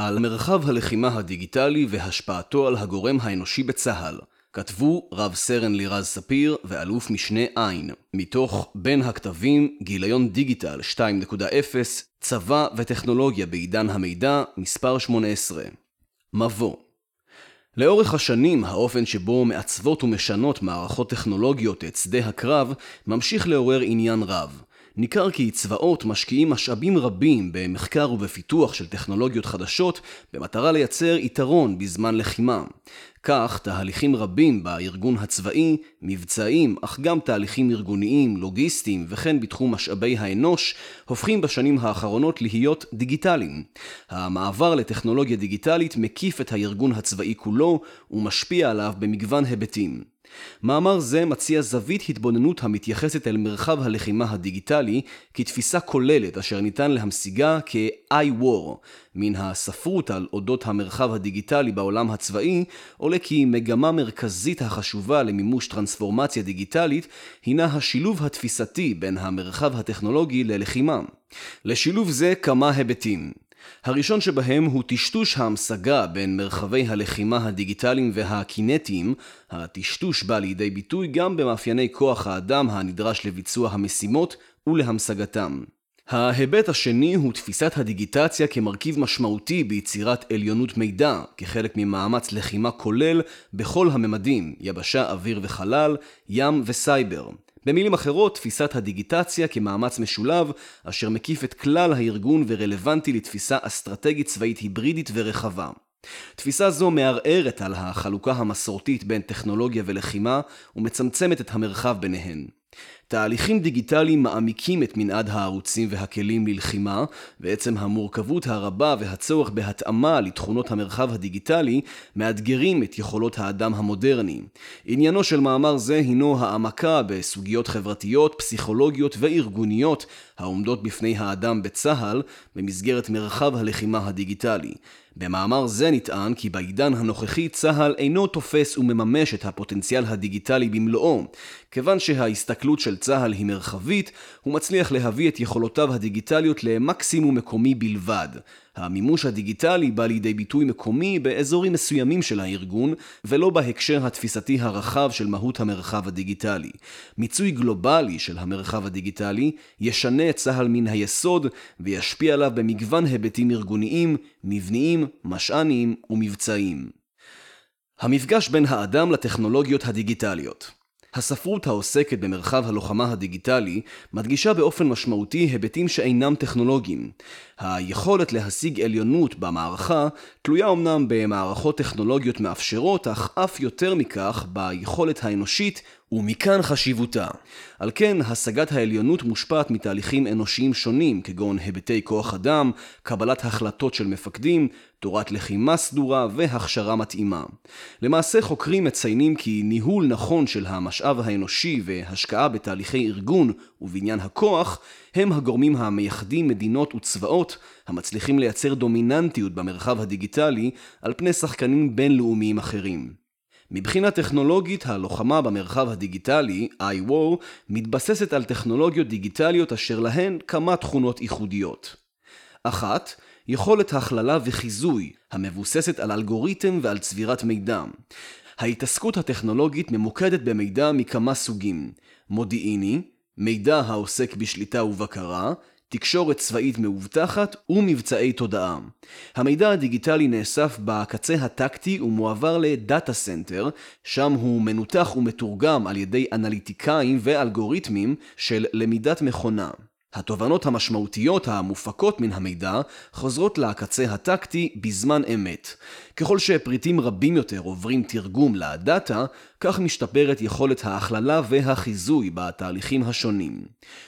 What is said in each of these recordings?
על מרחב הלחימה הדיגיטלי והשפעתו על הגורם האנושי בצה"ל, כתבו רב סרן לירז ספיר ואלוף משנה עין, מתוך בין הכתבים גיליון דיגיטל 2.0 צבא וטכנולוגיה בעידן המידע, מספר 18. מבוא לאורך השנים האופן שבו מעצבות ומשנות מערכות טכנולוגיות את שדה הקרב ממשיך לעורר עניין רב. ניכר כי צבאות משקיעים משאבים רבים במחקר ובפיתוח של טכנולוגיות חדשות במטרה לייצר יתרון בזמן לחימה. כך, תהליכים רבים בארגון הצבאי, מבצעיים, אך גם תהליכים ארגוניים, לוגיסטיים וכן בתחום משאבי האנוש, הופכים בשנים האחרונות להיות דיגיטליים. המעבר לטכנולוגיה דיגיטלית מקיף את הארגון הצבאי כולו ומשפיע עליו במגוון היבטים. מאמר זה מציע זווית התבוננות המתייחסת אל מרחב הלחימה הדיגיטלי כתפיסה כוללת אשר ניתן להמשיגה כ-I-War. מן הספרות על אודות המרחב הדיגיטלי בעולם הצבאי עולה כי מגמה מרכזית החשובה למימוש טרנספורמציה דיגיטלית הינה השילוב התפיסתי בין המרחב הטכנולוגי ללחימה. לשילוב זה כמה היבטים. הראשון שבהם הוא טשטוש ההמשגה בין מרחבי הלחימה הדיגיטליים והקינטיים, הטשטוש בא לידי ביטוי גם במאפייני כוח האדם הנדרש לביצוע המשימות ולהמשגתם. ההיבט השני הוא תפיסת הדיגיטציה כמרכיב משמעותי ביצירת עליונות מידע, כחלק ממאמץ לחימה כולל בכל הממדים, יבשה, אוויר וחלל, ים וסייבר. במילים אחרות, תפיסת הדיגיטציה כמאמץ משולב, אשר מקיף את כלל הארגון ורלוונטי לתפיסה אסטרטגית צבאית היברידית ורחבה. תפיסה זו מערערת על החלוקה המסורתית בין טכנולוגיה ולחימה ומצמצמת את המרחב ביניהן. תהליכים דיגיטליים מעמיקים את מנעד הערוצים והכלים ללחימה, ועצם המורכבות הרבה והצורך בהתאמה לתכונות המרחב הדיגיטלי, מאתגרים את יכולות האדם המודרני. עניינו של מאמר זה הינו העמקה בסוגיות חברתיות, פסיכולוגיות וארגוניות העומדות בפני האדם בצה"ל במסגרת מרחב הלחימה הדיגיטלי. במאמר זה נטען כי בעידן הנוכחי צה"ל אינו תופס ומממש את הפוטנציאל הדיגיטלי במלואו. כיוון שההסתכלות של צה"ל היא מרחבית, הוא מצליח להביא את יכולותיו הדיגיטליות למקסימום מקומי בלבד. המימוש הדיגיטלי בא לידי ביטוי מקומי באזורים מסוימים של הארגון, ולא בהקשר התפיסתי הרחב של מהות המרחב הדיגיטלי. מיצוי גלובלי של המרחב הדיגיטלי ישנה את צה"ל מן היסוד, וישפיע עליו במגוון היבטים ארגוניים, מבניים, משעניים ומבצעיים. המפגש בין האדם לטכנולוגיות הדיגיטליות הספרות העוסקת במרחב הלוחמה הדיגיטלי מדגישה באופן משמעותי היבטים שאינם טכנולוגיים. היכולת להשיג עליונות במערכה תלויה אמנם במערכות טכנולוגיות מאפשרות, אך אף יותר מכך ביכולת האנושית ומכאן חשיבותה. על כן, השגת העליונות מושפעת מתהליכים אנושיים שונים, כגון היבטי כוח אדם, קבלת החלטות של מפקדים, תורת לחימה סדורה והכשרה מתאימה. למעשה חוקרים מציינים כי ניהול נכון של המשאב האנושי והשקעה בתהליכי ארגון ובניין הכוח הם הגורמים המייחדים מדינות וצבאות המצליחים לייצר דומיננטיות במרחב הדיגיטלי על פני שחקנים בינלאומיים אחרים. מבחינה טכנולוגית, הלוחמה במרחב הדיגיטלי, I-War, מתבססת על טכנולוגיות דיגיטליות אשר להן כמה תכונות ייחודיות. אחת, יכולת הכללה וחיזוי, המבוססת על אלגוריתם ועל צבירת מידע. ההתעסקות הטכנולוגית ממוקדת במידע מכמה סוגים מודיעיני, מידע העוסק בשליטה ובקרה, תקשורת צבאית מאובטחת ומבצעי תודעה. המידע הדיגיטלי נאסף בקצה הטקטי ומועבר ל data center, שם הוא מנותח ומתורגם על ידי אנליטיקאים ואלגוריתמים של למידת מכונה. התובנות המשמעותיות המופקות מן המידע חוזרות לקצה הטקטי בזמן אמת. ככל שפריטים רבים יותר עוברים תרגום לדאטה, כך משתפרת יכולת ההכללה והחיזוי בתהליכים השונים.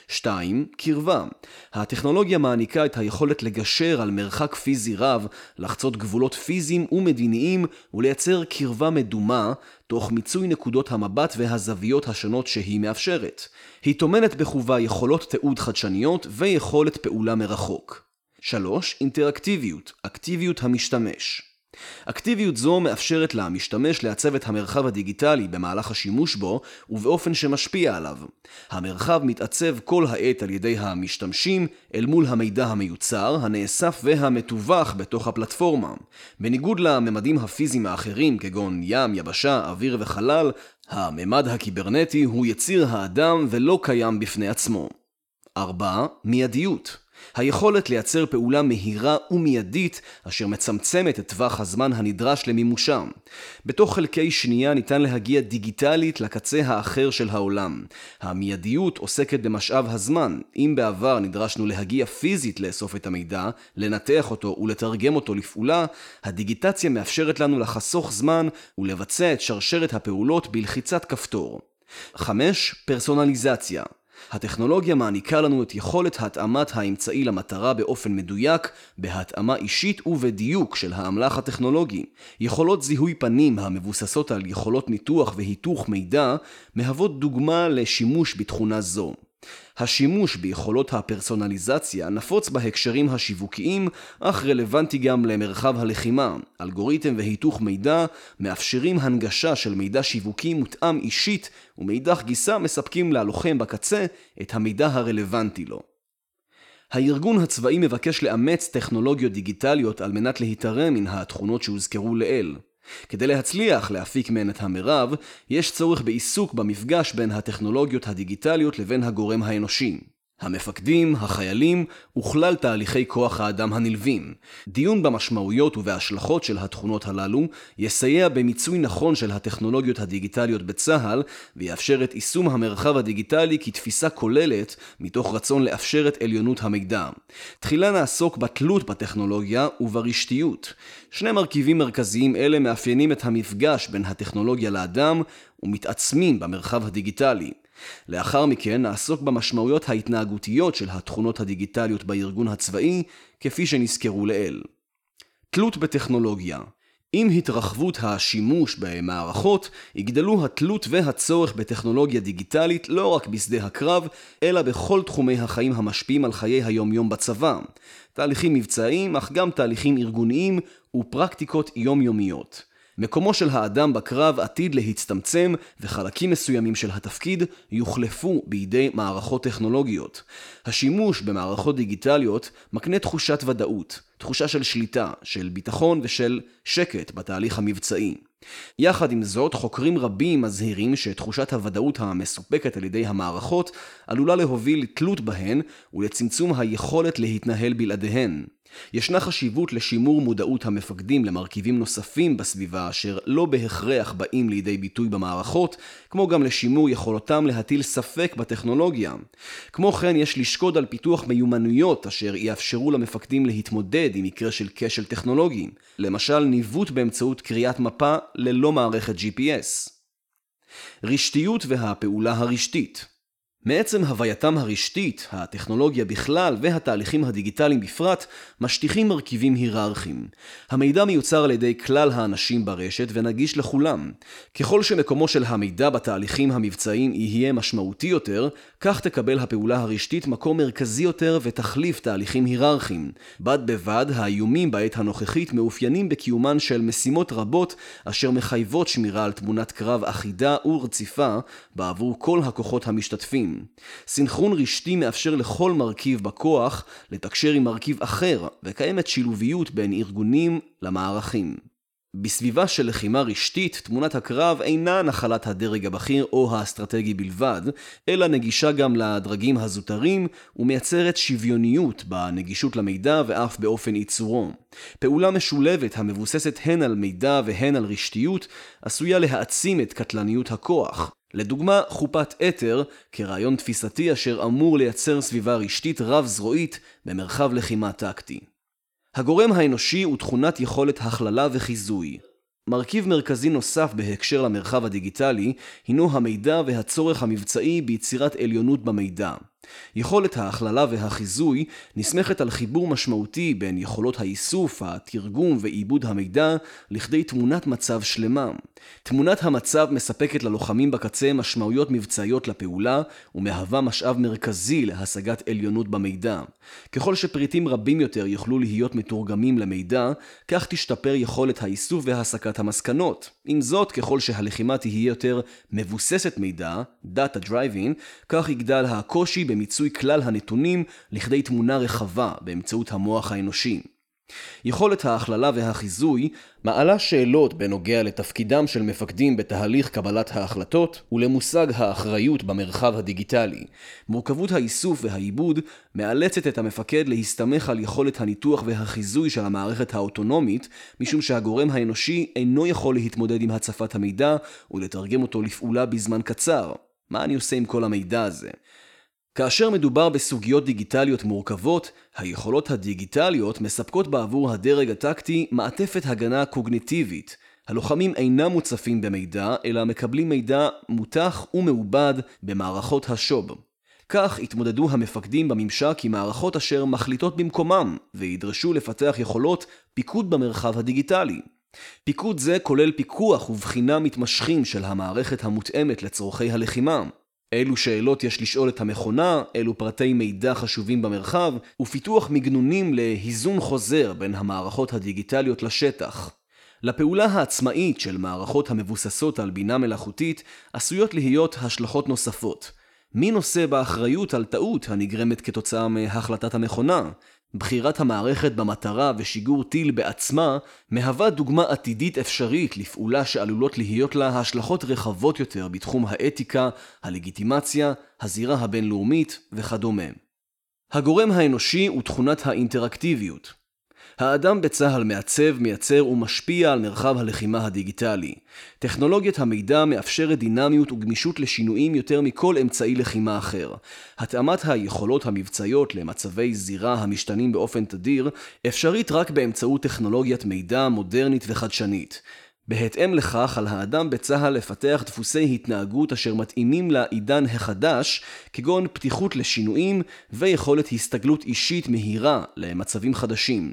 2. קרבה. הטכנולוגיה מעניקה את היכולת לגשר על מרחק פיזי רב, לחצות גבולות פיזיים ומדיניים ולייצר קרבה מדומה, תוך מיצוי נקודות המבט והזוויות השונות שהיא מאפשרת. היא טומנת בחובה יכולות תיעוד חדשניות ויכולת פעולה מרחוק. 3. אינטראקטיביות, אקטיביות המשתמש. אקטיביות זו מאפשרת למשתמש לעצב את המרחב הדיגיטלי במהלך השימוש בו ובאופן שמשפיע עליו. המרחב מתעצב כל העת על ידי המשתמשים אל מול המידע המיוצר, הנאסף והמתווך בתוך הפלטפורמה. בניגוד לממדים הפיזיים האחרים כגון ים, יבשה, אוויר וחלל, הממד הקיברנטי הוא יציר האדם ולא קיים בפני עצמו. 4. מיידיות היכולת לייצר פעולה מהירה ומיידית אשר מצמצמת את טווח הזמן הנדרש למימושה. בתוך חלקי שנייה ניתן להגיע דיגיטלית לקצה האחר של העולם. המיידיות עוסקת במשאב הזמן. אם בעבר נדרשנו להגיע פיזית לאסוף את המידע, לנתח אותו ולתרגם אותו לפעולה, הדיגיטציה מאפשרת לנו לחסוך זמן ולבצע את שרשרת הפעולות בלחיצת כפתור. 5. פרסונליזציה הטכנולוגיה מעניקה לנו את יכולת התאמת האמצעי למטרה באופן מדויק, בהתאמה אישית ובדיוק של האמל"ח הטכנולוגי. יכולות זיהוי פנים המבוססות על יכולות ניתוח והיתוך מידע, מהוות דוגמה לשימוש בתכונה זו. השימוש ביכולות הפרסונליזציה נפוץ בהקשרים השיווקיים, אך רלוונטי גם למרחב הלחימה. אלגוריתם והיתוך מידע מאפשרים הנגשה של מידע שיווקי מותאם אישית, ומאידך גיסה מספקים ללוחם בקצה את המידע הרלוונטי לו. הארגון הצבאי מבקש לאמץ טכנולוגיות דיגיטליות על מנת להתערם מן התכונות שהוזכרו לעיל. כדי להצליח להפיק מהן את המרב, יש צורך בעיסוק במפגש בין הטכנולוגיות הדיגיטליות לבין הגורם האנושי. המפקדים, החיילים וכלל תהליכי כוח האדם הנלווים. דיון במשמעויות ובהשלכות של התכונות הללו יסייע במיצוי נכון של הטכנולוגיות הדיגיטליות בצה"ל ויאפשר את יישום המרחב הדיגיטלי כתפיסה כוללת מתוך רצון לאפשר את עליונות המידע. תחילה נעסוק בתלות בטכנולוגיה וברשתיות. שני מרכיבים מרכזיים אלה מאפיינים את המפגש בין הטכנולוגיה לאדם ומתעצמים במרחב הדיגיטלי. לאחר מכן נעסוק במשמעויות ההתנהגותיות של התכונות הדיגיטליות בארגון הצבאי, כפי שנזכרו לעיל. תלות בטכנולוגיה עם התרחבות השימוש במערכות, יגדלו התלות והצורך בטכנולוגיה דיגיטלית לא רק בשדה הקרב, אלא בכל תחומי החיים המשפיעים על חיי היום-יום בצבא. תהליכים מבצעיים, אך גם תהליכים ארגוניים ופרקטיקות יומיומיות. מקומו של האדם בקרב עתיד להצטמצם, וחלקים מסוימים של התפקיד יוחלפו בידי מערכות טכנולוגיות. השימוש במערכות דיגיטליות מקנה תחושת ודאות, תחושה של שליטה, של ביטחון ושל שקט בתהליך המבצעי. יחד עם זאת, חוקרים רבים מזהירים שתחושת הוודאות המסופקת על ידי המערכות עלולה להוביל לתלות בהן ולצמצום היכולת להתנהל בלעדיהן. ישנה חשיבות לשימור מודעות המפקדים למרכיבים נוספים בסביבה אשר לא בהכרח באים לידי ביטוי במערכות, כמו גם לשימור יכולותם להטיל ספק בטכנולוגיה. כמו כן יש לשקוד על פיתוח מיומנויות אשר יאפשרו למפקדים להתמודד עם מקרה של כשל טכנולוגי, למשל ניווט באמצעות קריאת מפה ללא מערכת GPS. רשתיות והפעולה הרשתית מעצם הווייתם הרשתית, הטכנולוגיה בכלל והתהליכים הדיגיטליים בפרט, משטיחים מרכיבים היררכיים. המידע מיוצר על ידי כלל האנשים ברשת ונגיש לכולם. ככל שמקומו של המידע בתהליכים המבצעיים יהיה משמעותי יותר, כך תקבל הפעולה הרשתית מקום מרכזי יותר ותחליף תהליכים היררכיים. בד בבד, האיומים בעת הנוכחית מאופיינים בקיומן של משימות רבות אשר מחייבות שמירה על תמונת קרב אחידה ורציפה בעבור כל הכוחות המשתתפים. סינכרון רשתי מאפשר לכל מרכיב בכוח לתקשר עם מרכיב אחר, וקיימת שילוביות בין ארגונים למערכים. בסביבה של לחימה רשתית, תמונת הקרב אינה נחלת הדרג הבכיר או האסטרטגי בלבד, אלא נגישה גם לדרגים הזוטרים, ומייצרת שוויוניות בנגישות למידע ואף באופן ייצורו. פעולה משולבת המבוססת הן על מידע והן על רשתיות, עשויה להעצים את קטלניות הכוח. לדוגמה, חופת אתר, כרעיון תפיסתי אשר אמור לייצר סביבה רשתית רב-זרועית במרחב לחימה טקטי. הגורם האנושי הוא תכונת יכולת הכללה וחיזוי. מרכיב מרכזי נוסף בהקשר למרחב הדיגיטלי הינו המידע והצורך המבצעי ביצירת עליונות במידע. יכולת ההכללה והחיזוי נסמכת על חיבור משמעותי בין יכולות האיסוף, התרגום ועיבוד המידע לכדי תמונת מצב שלמה. תמונת המצב מספקת ללוחמים בקצה משמעויות מבצעיות לפעולה ומהווה משאב מרכזי להשגת עליונות במידע. ככל שפריטים רבים יותר יוכלו להיות מתורגמים למידע, כך תשתפר יכולת האיסוף והסקת המסקנות. עם זאת, ככל שהלחימה תהיה יותר מבוססת מידע, Data Driving, כך יגדל הקושי במיצוי כלל הנתונים לכדי תמונה רחבה באמצעות המוח האנושי. יכולת ההכללה והחיזוי מעלה שאלות בנוגע לתפקידם של מפקדים בתהליך קבלת ההחלטות ולמושג האחריות במרחב הדיגיטלי. מורכבות האיסוף והעיבוד מאלצת את המפקד להסתמך על יכולת הניתוח והחיזוי של המערכת האוטונומית, משום שהגורם האנושי אינו יכול להתמודד עם הצפת המידע ולתרגם אותו לפעולה בזמן קצר. מה אני עושה עם כל המידע הזה? כאשר מדובר בסוגיות דיגיטליות מורכבות, היכולות הדיגיטליות מספקות בעבור הדרג הטקטי מעטפת הגנה קוגניטיבית. הלוחמים אינם מוצפים במידע, אלא מקבלים מידע מותח ומעובד במערכות השוב. כך התמודדו המפקדים בממשק עם מערכות אשר מחליטות במקומם, וידרשו לפתח יכולות פיקוד במרחב הדיגיטלי. פיקוד זה כולל פיקוח ובחינה מתמשכים של המערכת המותאמת לצורכי הלחימה. אילו שאלות יש לשאול את המכונה, אילו פרטי מידע חשובים במרחב, ופיתוח מגנונים להיזון חוזר בין המערכות הדיגיטליות לשטח. לפעולה העצמאית של מערכות המבוססות על בינה מלאכותית עשויות להיות השלכות נוספות. מי נושא באחריות על טעות הנגרמת כתוצאה מהחלטת המכונה? בחירת המערכת במטרה ושיגור טיל בעצמה מהווה דוגמה עתידית אפשרית לפעולה שעלולות להיות לה השלכות רחבות יותר בתחום האתיקה, הלגיטימציה, הזירה הבינלאומית וכדומה. הגורם האנושי הוא תכונת האינטראקטיביות. האדם בצה"ל מעצב, מייצר ומשפיע על מרחב הלחימה הדיגיטלי. טכנולוגיית המידע מאפשרת דינמיות וגמישות לשינויים יותר מכל אמצעי לחימה אחר. התאמת היכולות המבצעיות למצבי זירה המשתנים באופן תדיר אפשרית רק באמצעות טכנולוגיית מידע מודרנית וחדשנית. בהתאם לכך על האדם בצה"ל לפתח דפוסי התנהגות אשר מתאימים לעידן החדש, כגון פתיחות לשינויים ויכולת הסתגלות אישית מהירה למצבים חדשים.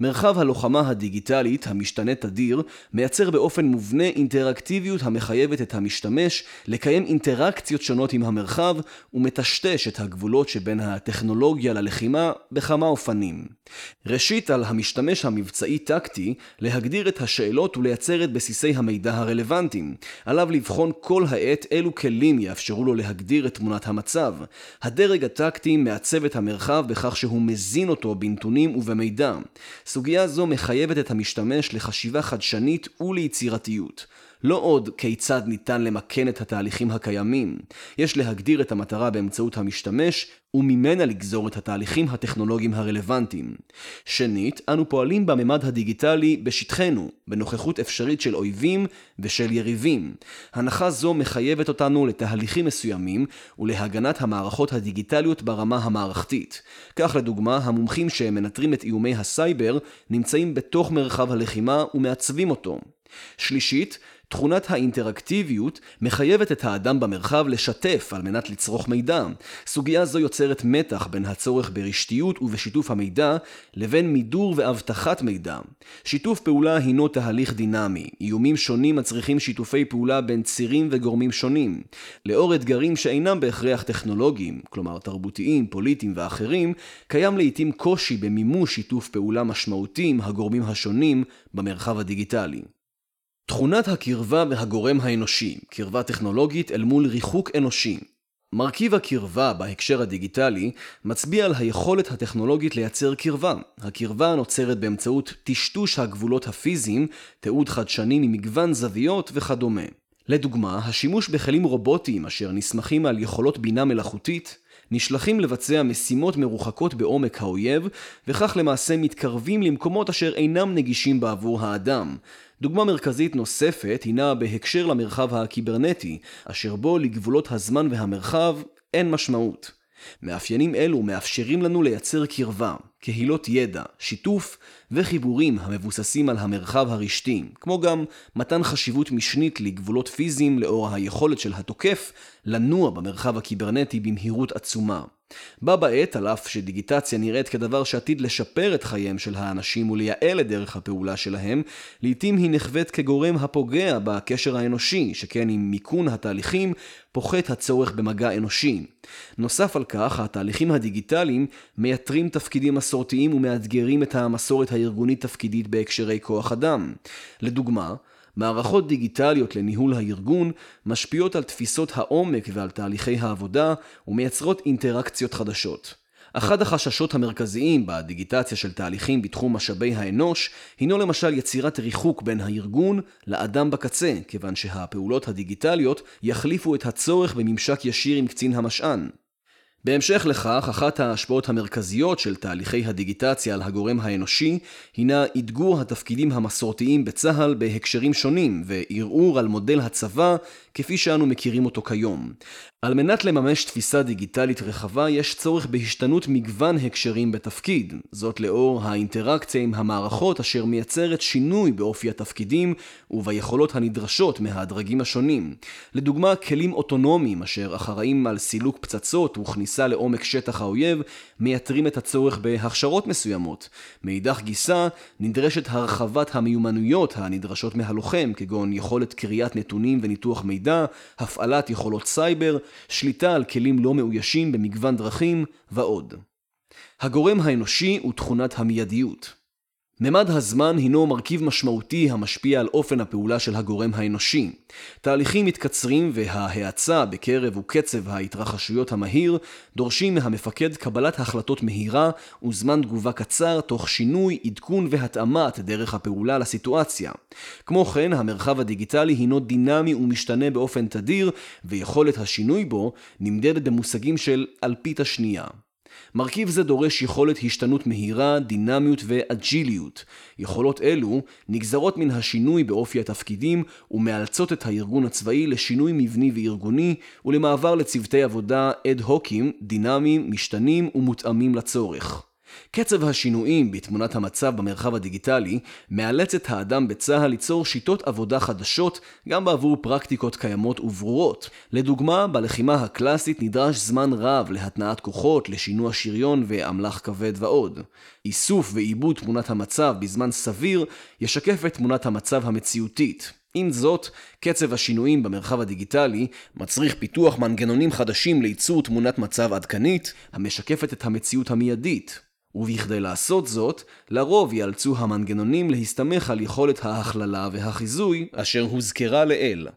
מרחב הלוחמה הדיגיטלית, המשתנה תדיר, מייצר באופן מובנה אינטראקטיביות המחייבת את המשתמש לקיים אינטראקציות שונות עם המרחב ומטשטש את הגבולות שבין הטכנולוגיה ללחימה בכמה אופנים. ראשית, על המשתמש המבצעי-טקטי להגדיר את השאלות ולייצר את בסיסי המידע הרלוונטיים. עליו לבחון כל העת אילו כלים יאפשרו לו להגדיר את תמונת המצב. הדרג הטקטי מעצב את המרחב בכך שהוא מזין אותו בנתונים ובמידע. סוגיה זו מחייבת את המשתמש לחשיבה חדשנית וליצירתיות. לא עוד כיצד ניתן למכן את התהליכים הקיימים, יש להגדיר את המטרה באמצעות המשתמש וממנה לגזור את התהליכים הטכנולוגיים הרלוונטיים. שנית, אנו פועלים בממד הדיגיטלי בשטחנו, בנוכחות אפשרית של אויבים ושל יריבים. הנחה זו מחייבת אותנו לתהליכים מסוימים ולהגנת המערכות הדיגיטליות ברמה המערכתית. כך לדוגמה, המומחים שמנטרים את איומי הסייבר נמצאים בתוך מרחב הלחימה ומעצבים אותו. שלישית, תכונת האינטראקטיביות מחייבת את האדם במרחב לשתף על מנת לצרוך מידע. סוגיה זו יוצרת מתח בין הצורך ברשתיות ובשיתוף המידע לבין מידור ואבטחת מידע. שיתוף פעולה הינו תהליך דינמי. איומים שונים מצריכים שיתופי פעולה בין צירים וגורמים שונים. לאור אתגרים שאינם בהכרח טכנולוגיים, כלומר תרבותיים, פוליטיים ואחרים, קיים לעיתים קושי במימוש שיתוף פעולה משמעותי עם הגורמים השונים במרחב הדיגיטלי. תכונת הקרבה והגורם האנושי, קרבה טכנולוגית אל מול ריחוק אנושי. מרכיב הקרבה בהקשר הדיגיטלי מצביע על היכולת הטכנולוגית לייצר קרבה. הקרבה נוצרת באמצעות טשטוש הגבולות הפיזיים, תיעוד חדשני ממגוון זוויות וכדומה. לדוגמה, השימוש בכלים רובוטיים אשר נסמכים על יכולות בינה מלאכותית נשלחים לבצע משימות מרוחקות בעומק האויב, וכך למעשה מתקרבים למקומות אשר אינם נגישים בעבור האדם. דוגמה מרכזית נוספת הינה בהקשר למרחב הקיברנטי, אשר בו לגבולות הזמן והמרחב אין משמעות. מאפיינים אלו מאפשרים לנו לייצר קרבה, קהילות ידע, שיתוף וחיבורים המבוססים על המרחב הרשתי, כמו גם מתן חשיבות משנית לגבולות פיזיים לאור היכולת של התוקף לנוע במרחב הקיברנטי במהירות עצומה. בה בעת, על אף שדיגיטציה נראית כדבר שעתיד לשפר את חייהם של האנשים ולייעל את דרך הפעולה שלהם, לעתים היא נחווית כגורם הפוגע בקשר האנושי, שכן עם מיכון התהליכים פוחת הצורך במגע אנושי. נוסף על כך, התהליכים הדיגיטליים מייתרים תפקידים מסורתיים ומאתגרים את המסורת הארגונית תפקידית בהקשרי כוח אדם. לדוגמה, מערכות דיגיטליות לניהול הארגון משפיעות על תפיסות העומק ועל תהליכי העבודה ומייצרות אינטראקציות חדשות. אחד החששות המרכזיים בדיגיטציה של תהליכים בתחום משאבי האנוש הינו למשל יצירת ריחוק בין הארגון לאדם בקצה, כיוון שהפעולות הדיגיטליות יחליפו את הצורך בממשק ישיר עם קצין המשען. בהמשך לכך, אחת ההשפעות המרכזיות של תהליכי הדיגיטציה על הגורם האנושי הינה אתגור התפקידים המסורתיים בצה"ל בהקשרים שונים וערעור על מודל הצבא כפי שאנו מכירים אותו כיום. על מנת לממש תפיסה דיגיטלית רחבה יש צורך בהשתנות מגוון הקשרים בתפקיד, זאת לאור האינטראקציה עם המערכות אשר מייצרת שינוי באופי התפקידים וביכולות הנדרשות מהדרגים השונים. לדוגמה, כלים אוטונומיים אשר אחראים על סילוק פצצות וכניסה לעומק שטח האויב מייתרים את הצורך בהכשרות מסוימות. מאידך גיסא, נדרשת הרחבת המיומנויות הנדרשות מהלוחם, כגון יכולת קריאת נתונים וניתוח מידע, הפעלת יכולות סייבר, שליטה על כלים לא מאוישים במגוון דרכים ועוד. הגורם האנושי הוא תכונת המיידיות. ממד הזמן הינו מרכיב משמעותי המשפיע על אופן הפעולה של הגורם האנושי. תהליכים מתקצרים וההאצה בקרב וקצב ההתרחשויות המהיר דורשים מהמפקד קבלת החלטות מהירה וזמן תגובה קצר תוך שינוי, עדכון והתאמת דרך הפעולה לסיטואציה. כמו כן, המרחב הדיגיטלי הינו דינמי ומשתנה באופן תדיר ויכולת השינוי בו נמדדת במושגים של אלפית השנייה. מרכיב זה דורש יכולת השתנות מהירה, דינמיות ואג'יליות. יכולות אלו נגזרות מן השינוי באופי התפקידים ומאלצות את הארגון הצבאי לשינוי מבני וארגוני ולמעבר לצוותי עבודה אד-הוקים, דינמיים, משתנים ומותאמים לצורך. קצב השינויים בתמונת המצב במרחב הדיגיטלי מאלץ את האדם בצה"ל ליצור שיטות עבודה חדשות גם בעבור פרקטיקות קיימות וברורות. לדוגמה, בלחימה הקלאסית נדרש זמן רב להתנעת כוחות, לשינוע שריון ואמל"ח כבד ועוד. איסוף ועיבוד תמונת המצב בזמן סביר ישקף את תמונת המצב המציאותית. עם זאת, קצב השינויים במרחב הדיגיטלי מצריך פיתוח מנגנונים חדשים לייצור תמונת מצב עדכנית, המשקפת את המציאות המיידית. ובכדי לעשות זאת, לרוב יאלצו המנגנונים להסתמך על יכולת ההכללה והחיזוי אשר הוזכרה לעיל.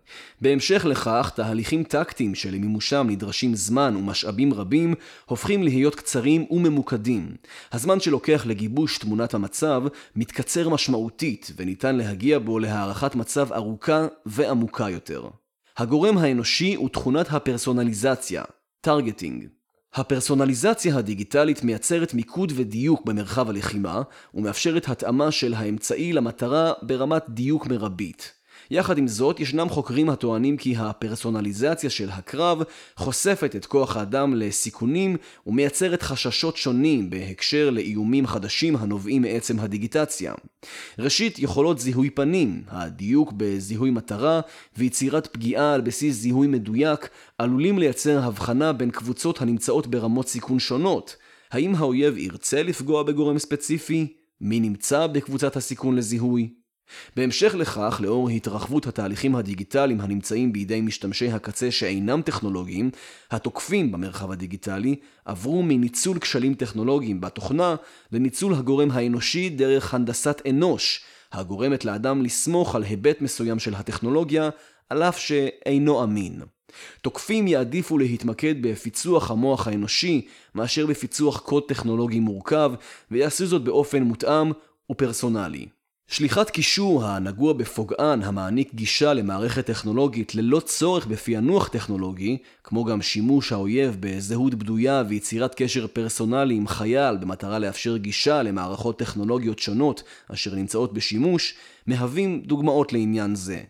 בהמשך לכך, תהליכים טקטיים שלמימושם נדרשים זמן ומשאבים רבים, הופכים להיות קצרים וממוקדים. הזמן שלוקח לגיבוש תמונת המצב מתקצר משמעותית, וניתן להגיע בו להערכת מצב ארוכה ועמוקה יותר. הגורם האנושי הוא תכונת הפרסונליזציה, טרגטינג. הפרסונליזציה הדיגיטלית מייצרת מיקוד ודיוק במרחב הלחימה ומאפשרת התאמה של האמצעי למטרה ברמת דיוק מרבית. יחד עם זאת, ישנם חוקרים הטוענים כי הפרסונליזציה של הקרב חושפת את כוח האדם לסיכונים ומייצרת חששות שונים בהקשר לאיומים חדשים הנובעים מעצם הדיגיטציה. ראשית, יכולות זיהוי פנים, הדיוק בזיהוי מטרה ויצירת פגיעה על בסיס זיהוי מדויק עלולים לייצר הבחנה בין קבוצות הנמצאות ברמות סיכון שונות. האם האויב ירצה לפגוע בגורם ספציפי? מי נמצא בקבוצת הסיכון לזיהוי? בהמשך לכך, לאור התרחבות התהליכים הדיגיטליים הנמצאים בידי משתמשי הקצה שאינם טכנולוגיים, התוקפים במרחב הדיגיטלי עברו מניצול כשלים טכנולוגיים בתוכנה לניצול הגורם האנושי דרך הנדסת אנוש, הגורמת לאדם לסמוך על היבט מסוים של הטכנולוגיה, על אף שאינו אמין. תוקפים יעדיפו להתמקד בפיצוח המוח האנושי מאשר בפיצוח קוד טכנולוגי מורכב, ויעשו זאת באופן מותאם ופרסונלי. שליחת קישור הנגוע בפוגען המעניק גישה למערכת טכנולוגית ללא צורך בפענוח טכנולוגי, כמו גם שימוש האויב בזהות בדויה ויצירת קשר פרסונלי עם חייל במטרה לאפשר גישה למערכות טכנולוגיות שונות אשר נמצאות בשימוש, מהווים דוגמאות לעניין זה.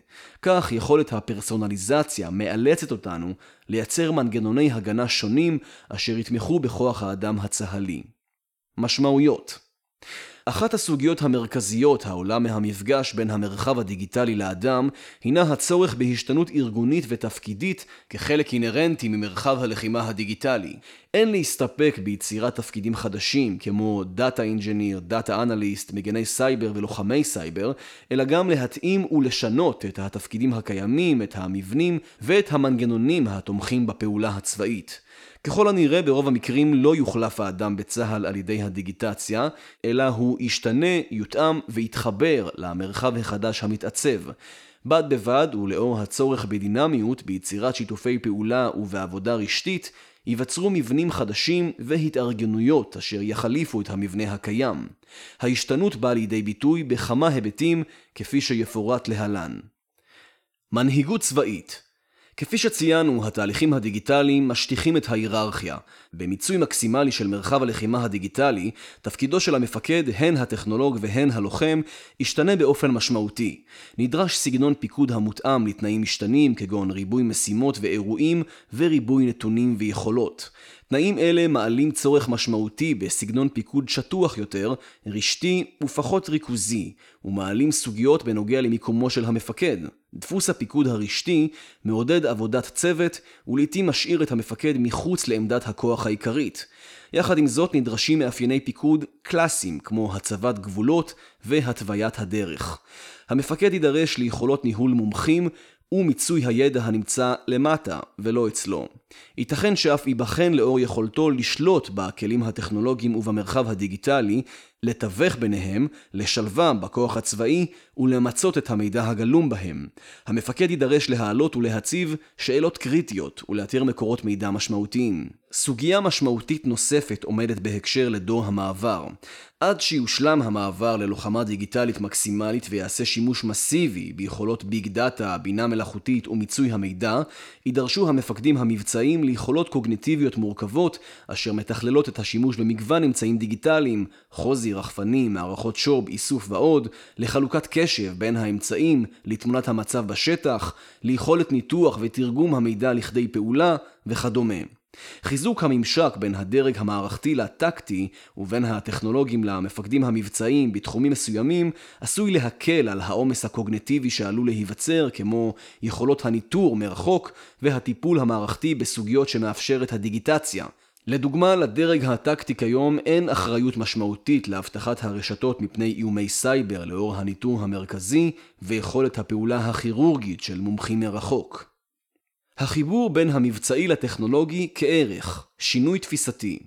כך יכולת הפרסונליזציה מאלצת אותנו לייצר מנגנוני הגנה שונים אשר יתמכו בכוח האדם הצה"לי. משמעויות אחת הסוגיות המרכזיות העולה מהמפגש בין המרחב הדיגיטלי לאדם, הינה הצורך בהשתנות ארגונית ותפקידית כחלק אינהרנטי ממרחב הלחימה הדיגיטלי. אין להסתפק ביצירת תפקידים חדשים כמו data engineer, data analyst, מגני סייבר ולוחמי סייבר, אלא גם להתאים ולשנות את התפקידים הקיימים, את המבנים ואת המנגנונים התומכים בפעולה הצבאית. ככל הנראה ברוב המקרים לא יוחלף האדם בצה"ל על ידי הדיגיטציה, אלא הוא ישתנה, יותאם ויתחבר למרחב החדש המתעצב. בד בבד ולאור הצורך בדינמיות, ביצירת שיתופי פעולה ובעבודה רשתית, ייווצרו מבנים חדשים והתארגנויות אשר יחליפו את המבנה הקיים. ההשתנות באה לידי ביטוי בכמה היבטים, כפי שיפורט להלן. מנהיגות צבאית כפי שציינו, התהליכים הדיגיטליים משטיחים את ההיררכיה. במיצוי מקסימלי של מרחב הלחימה הדיגיטלי, תפקידו של המפקד, הן הטכנולוג והן הלוחם, ישתנה באופן משמעותי. נדרש סגנון פיקוד המותאם לתנאים משתנים, כגון ריבוי משימות ואירועים, וריבוי נתונים ויכולות. תנאים אלה מעלים צורך משמעותי בסגנון פיקוד שטוח יותר, רשתי ופחות ריכוזי, ומעלים סוגיות בנוגע למיקומו של המפקד. דפוס הפיקוד הרשתי מעודד עבודת צוות, ולעיתים משאיר את המפקד מחוץ לעמדת הכוח העיקרית. יחד עם זאת נדרשים מאפייני פיקוד קלאסיים, כמו הצבת גבולות והתוויית הדרך. המפקד יידרש ליכולות ניהול מומחים ומיצוי הידע הנמצא למטה ולא אצלו. ייתכן שאף ייבחן לאור יכולתו לשלוט בכלים הטכנולוגיים ובמרחב הדיגיטלי, לתווך ביניהם, לשלבם בכוח הצבאי ולמצות את המידע הגלום בהם. המפקד יידרש להעלות ולהציב שאלות קריטיות ולאתר מקורות מידע משמעותיים. סוגיה משמעותית נוספת עומדת בהקשר לדור המעבר. עד שיושלם המעבר ללוחמה דיגיטלית מקסימלית ויעשה שימוש מסיבי ביכולות ביג דאטה, בינה מלאכותית ומיצוי המידע, יידרשו המפקדים המבצעיים ליכולות קוגניטיביות מורכבות, אשר מתכללות את השימוש במגוון אמצעים דיגיטליים, חוזי, רחפנים, מערכות שוב, איסוף ועוד, לחלוקת קשב בין האמצעים, לתמונת המצב בשטח, ליכולת ניתוח ותרגום המידע לכדי פעולה וכדומה. חיזוק הממשק בין הדרג המערכתי לטקטי ובין הטכנולוגים למפקדים המבצעיים בתחומים מסוימים עשוי להקל על העומס הקוגנטיבי שעלול להיווצר כמו יכולות הניטור מרחוק והטיפול המערכתי בסוגיות שמאפשרת הדיגיטציה. לדוגמה, לדרג הטקטי כיום אין אחריות משמעותית לאבטחת הרשתות מפני איומי סייבר לאור הניטור המרכזי ויכולת הפעולה הכירורגית של מומחים מרחוק. החיבור בין המבצעי לטכנולוגי כערך, שינוי תפיסתי.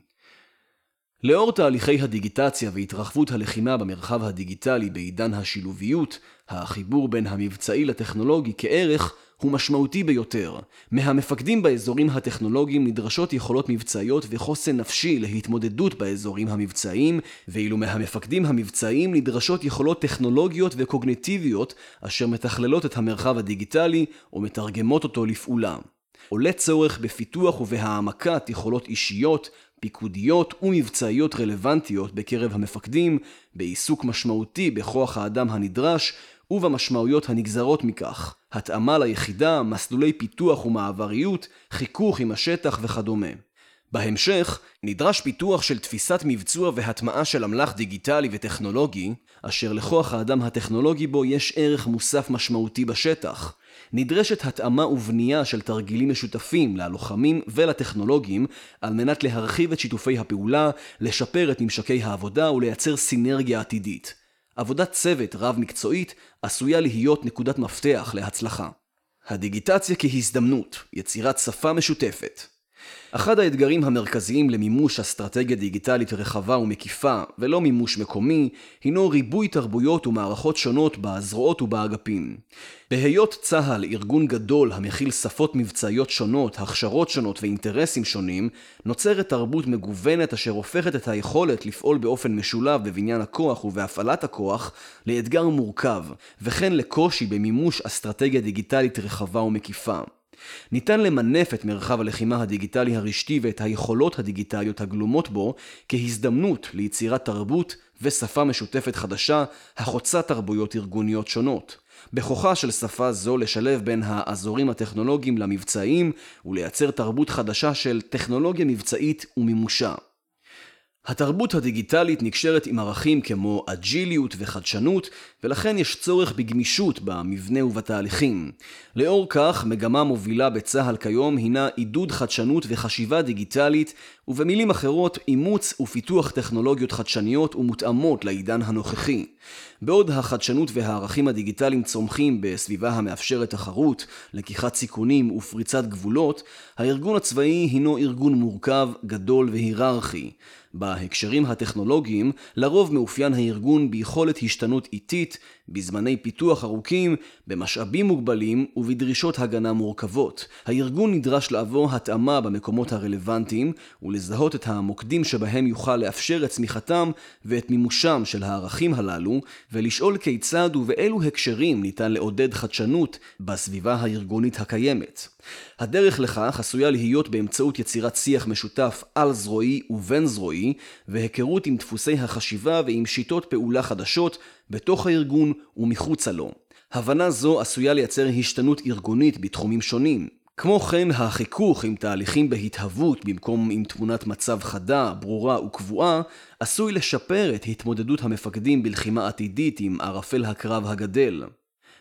לאור תהליכי הדיגיטציה והתרחבות הלחימה במרחב הדיגיטלי בעידן השילוביות, החיבור בין המבצעי לטכנולוגי כערך הוא משמעותי ביותר. מהמפקדים באזורים הטכנולוגיים נדרשות יכולות מבצעיות וחוסן נפשי להתמודדות באזורים המבצעיים, ואילו מהמפקדים המבצעיים נדרשות יכולות טכנולוגיות וקוגניטיביות אשר מתכללות את המרחב הדיגיטלי ומתרגמות אותו לפעולה. עולה צורך בפיתוח ובהעמקת יכולות אישיות, פיקודיות ומבצעיות רלוונטיות בקרב המפקדים, בעיסוק משמעותי בכוח האדם הנדרש ובמשמעויות הנגזרות מכך, התאמה ליחידה, מסלולי פיתוח ומעבריות, חיכוך עם השטח וכדומה. בהמשך, נדרש פיתוח של תפיסת מבצוע והטמעה של אמל"ח דיגיטלי וטכנולוגי, אשר לכוח האדם הטכנולוגי בו יש ערך מוסף משמעותי בשטח. נדרשת התאמה ובנייה של תרגילים משותפים ללוחמים ולטכנולוגים, על מנת להרחיב את שיתופי הפעולה, לשפר את ממשקי העבודה ולייצר סינרגיה עתידית. עבודת צוות רב-מקצועית עשויה להיות נקודת מפתח להצלחה. הדיגיטציה כהזדמנות, יצירת שפה משותפת. אחד האתגרים המרכזיים למימוש אסטרטגיה דיגיטלית רחבה ומקיפה, ולא מימוש מקומי, הינו ריבוי תרבויות ומערכות שונות בזרועות ובאגפים. בהיות צה"ל ארגון גדול המכיל שפות מבצעיות שונות, הכשרות שונות ואינטרסים שונים, נוצרת תרבות מגוונת אשר הופכת את היכולת לפעול באופן משולב בבניין הכוח ובהפעלת הכוח לאתגר מורכב, וכן לקושי במימוש אסטרטגיה דיגיטלית רחבה ומקיפה. ניתן למנף את מרחב הלחימה הדיגיטלי הרשתי ואת היכולות הדיגיטליות הגלומות בו כהזדמנות ליצירת תרבות ושפה משותפת חדשה החוצה תרבויות ארגוניות שונות. בכוחה של שפה זו לשלב בין האזורים הטכנולוגיים למבצעיים ולייצר תרבות חדשה של טכנולוגיה מבצעית ומימושה. התרבות הדיגיטלית נקשרת עם ערכים כמו אג'יליות וחדשנות, ולכן יש צורך בגמישות במבנה ובתהליכים. לאור כך, מגמה מובילה בצה"ל כיום הינה עידוד חדשנות וחשיבה דיגיטלית, ובמילים אחרות, אימוץ ופיתוח טכנולוגיות חדשניות ומותאמות לעידן הנוכחי. בעוד החדשנות והערכים הדיגיטליים צומחים בסביבה המאפשרת תחרות, לקיחת סיכונים ופריצת גבולות, הארגון הצבאי הינו ארגון מורכב, גדול והיררכי. בהקשרים הטכנולוגיים, לרוב מאופיין הארגון ביכולת השתנות איטית, בזמני פיתוח ארוכים, במשאבים מוגבלים ובדרישות הגנה מורכבות. הארגון נדרש לעבור התאמה במקומות הרלוונטיים ולזהות את המוקדים שבהם יוכל לאפשר את צמיחתם ואת מימושם של הערכים הללו, ולשאול כיצד ובאילו הקשרים ניתן לעודד חדשנות בסביבה הארגונית הקיימת. הדרך לכך עשויה להיות באמצעות יצירת שיח משותף על-זרועי ובין-זרועי, והיכרות עם דפוסי החשיבה ועם שיטות פעולה חדשות בתוך הארגון ומחוצה לו. הבנה זו עשויה לייצר השתנות ארגונית בתחומים שונים. כמו כן, החיכוך עם תהליכים בהתהוות במקום עם תמונת מצב חדה, ברורה וקבועה, עשוי לשפר את התמודדות המפקדים בלחימה עתידית עם ערפל הקרב הגדל.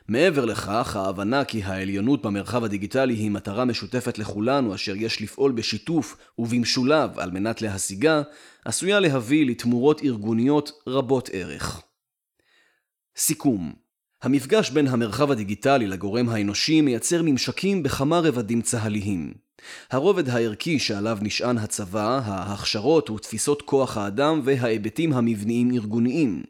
מעבר לכך, ההבנה כי העליונות במרחב הדיגיטלי היא מטרה משותפת לכולנו אשר יש לפעול בשיתוף ובמשולב על מנת להשיגה, עשויה להביא לתמורות ארגוניות רבות ערך. סיכום המפגש בין המרחב הדיגיטלי לגורם האנושי מייצר ממשקים בכמה רבדים צה"ליים. הרובד הערכי שעליו נשען הצבא, ההכשרות ותפיסות כוח האדם וההיבטים המבניים-ארגוניים.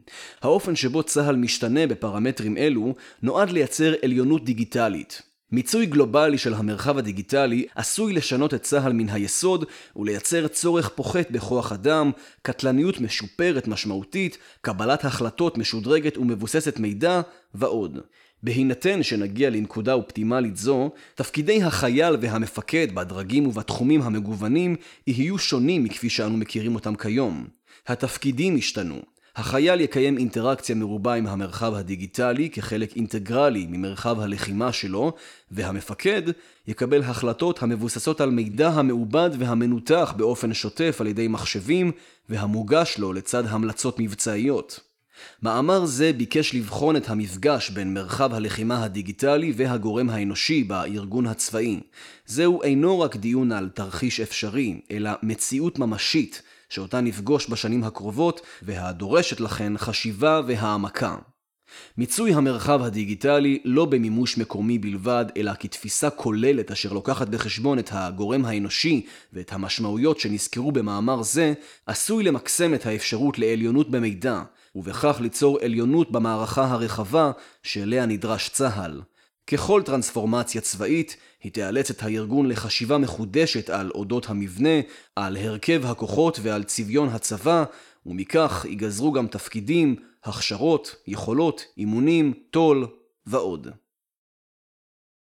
האופן שבו צה"ל משתנה בפרמטרים אלו נועד לייצר עליונות דיגיטלית. מיצוי גלובלי של המרחב הדיגיטלי עשוי לשנות את צה"ל מן היסוד ולייצר צורך פוחת בכוח אדם, קטלניות משופרת משמעותית, קבלת החלטות משודרגת ומבוססת מידע ועוד. בהינתן שנגיע לנקודה אופטימלית זו, תפקידי החייל והמפקד בדרגים ובתחומים המגוונים יהיו שונים מכפי שאנו מכירים אותם כיום. התפקידים השתנו. החייל יקיים אינטראקציה מרובה עם המרחב הדיגיטלי כחלק אינטגרלי ממרחב הלחימה שלו, והמפקד יקבל החלטות המבוססות על מידע המעובד והמנותח באופן שוטף על ידי מחשבים, והמוגש לו לצד המלצות מבצעיות. מאמר זה ביקש לבחון את המפגש בין מרחב הלחימה הדיגיטלי והגורם האנושי בארגון הצבאי. זהו אינו רק דיון על תרחיש אפשרי, אלא מציאות ממשית שאותה נפגוש בשנים הקרובות, והדורשת לכן חשיבה והעמקה. מיצוי המרחב הדיגיטלי לא במימוש מקומי בלבד, אלא כתפיסה כוללת אשר לוקחת בחשבון את הגורם האנושי ואת המשמעויות שנזכרו במאמר זה, עשוי למקסם את האפשרות לעליונות במידע, ובכך ליצור עליונות במערכה הרחבה שאליה נדרש צה"ל. ככל טרנספורמציה צבאית, היא תיאלץ את הארגון לחשיבה מחודשת על אודות המבנה, על הרכב הכוחות ועל צביון הצבא, ומכך ייגזרו גם תפקידים, הכשרות, יכולות, אימונים, תו"ל ועוד.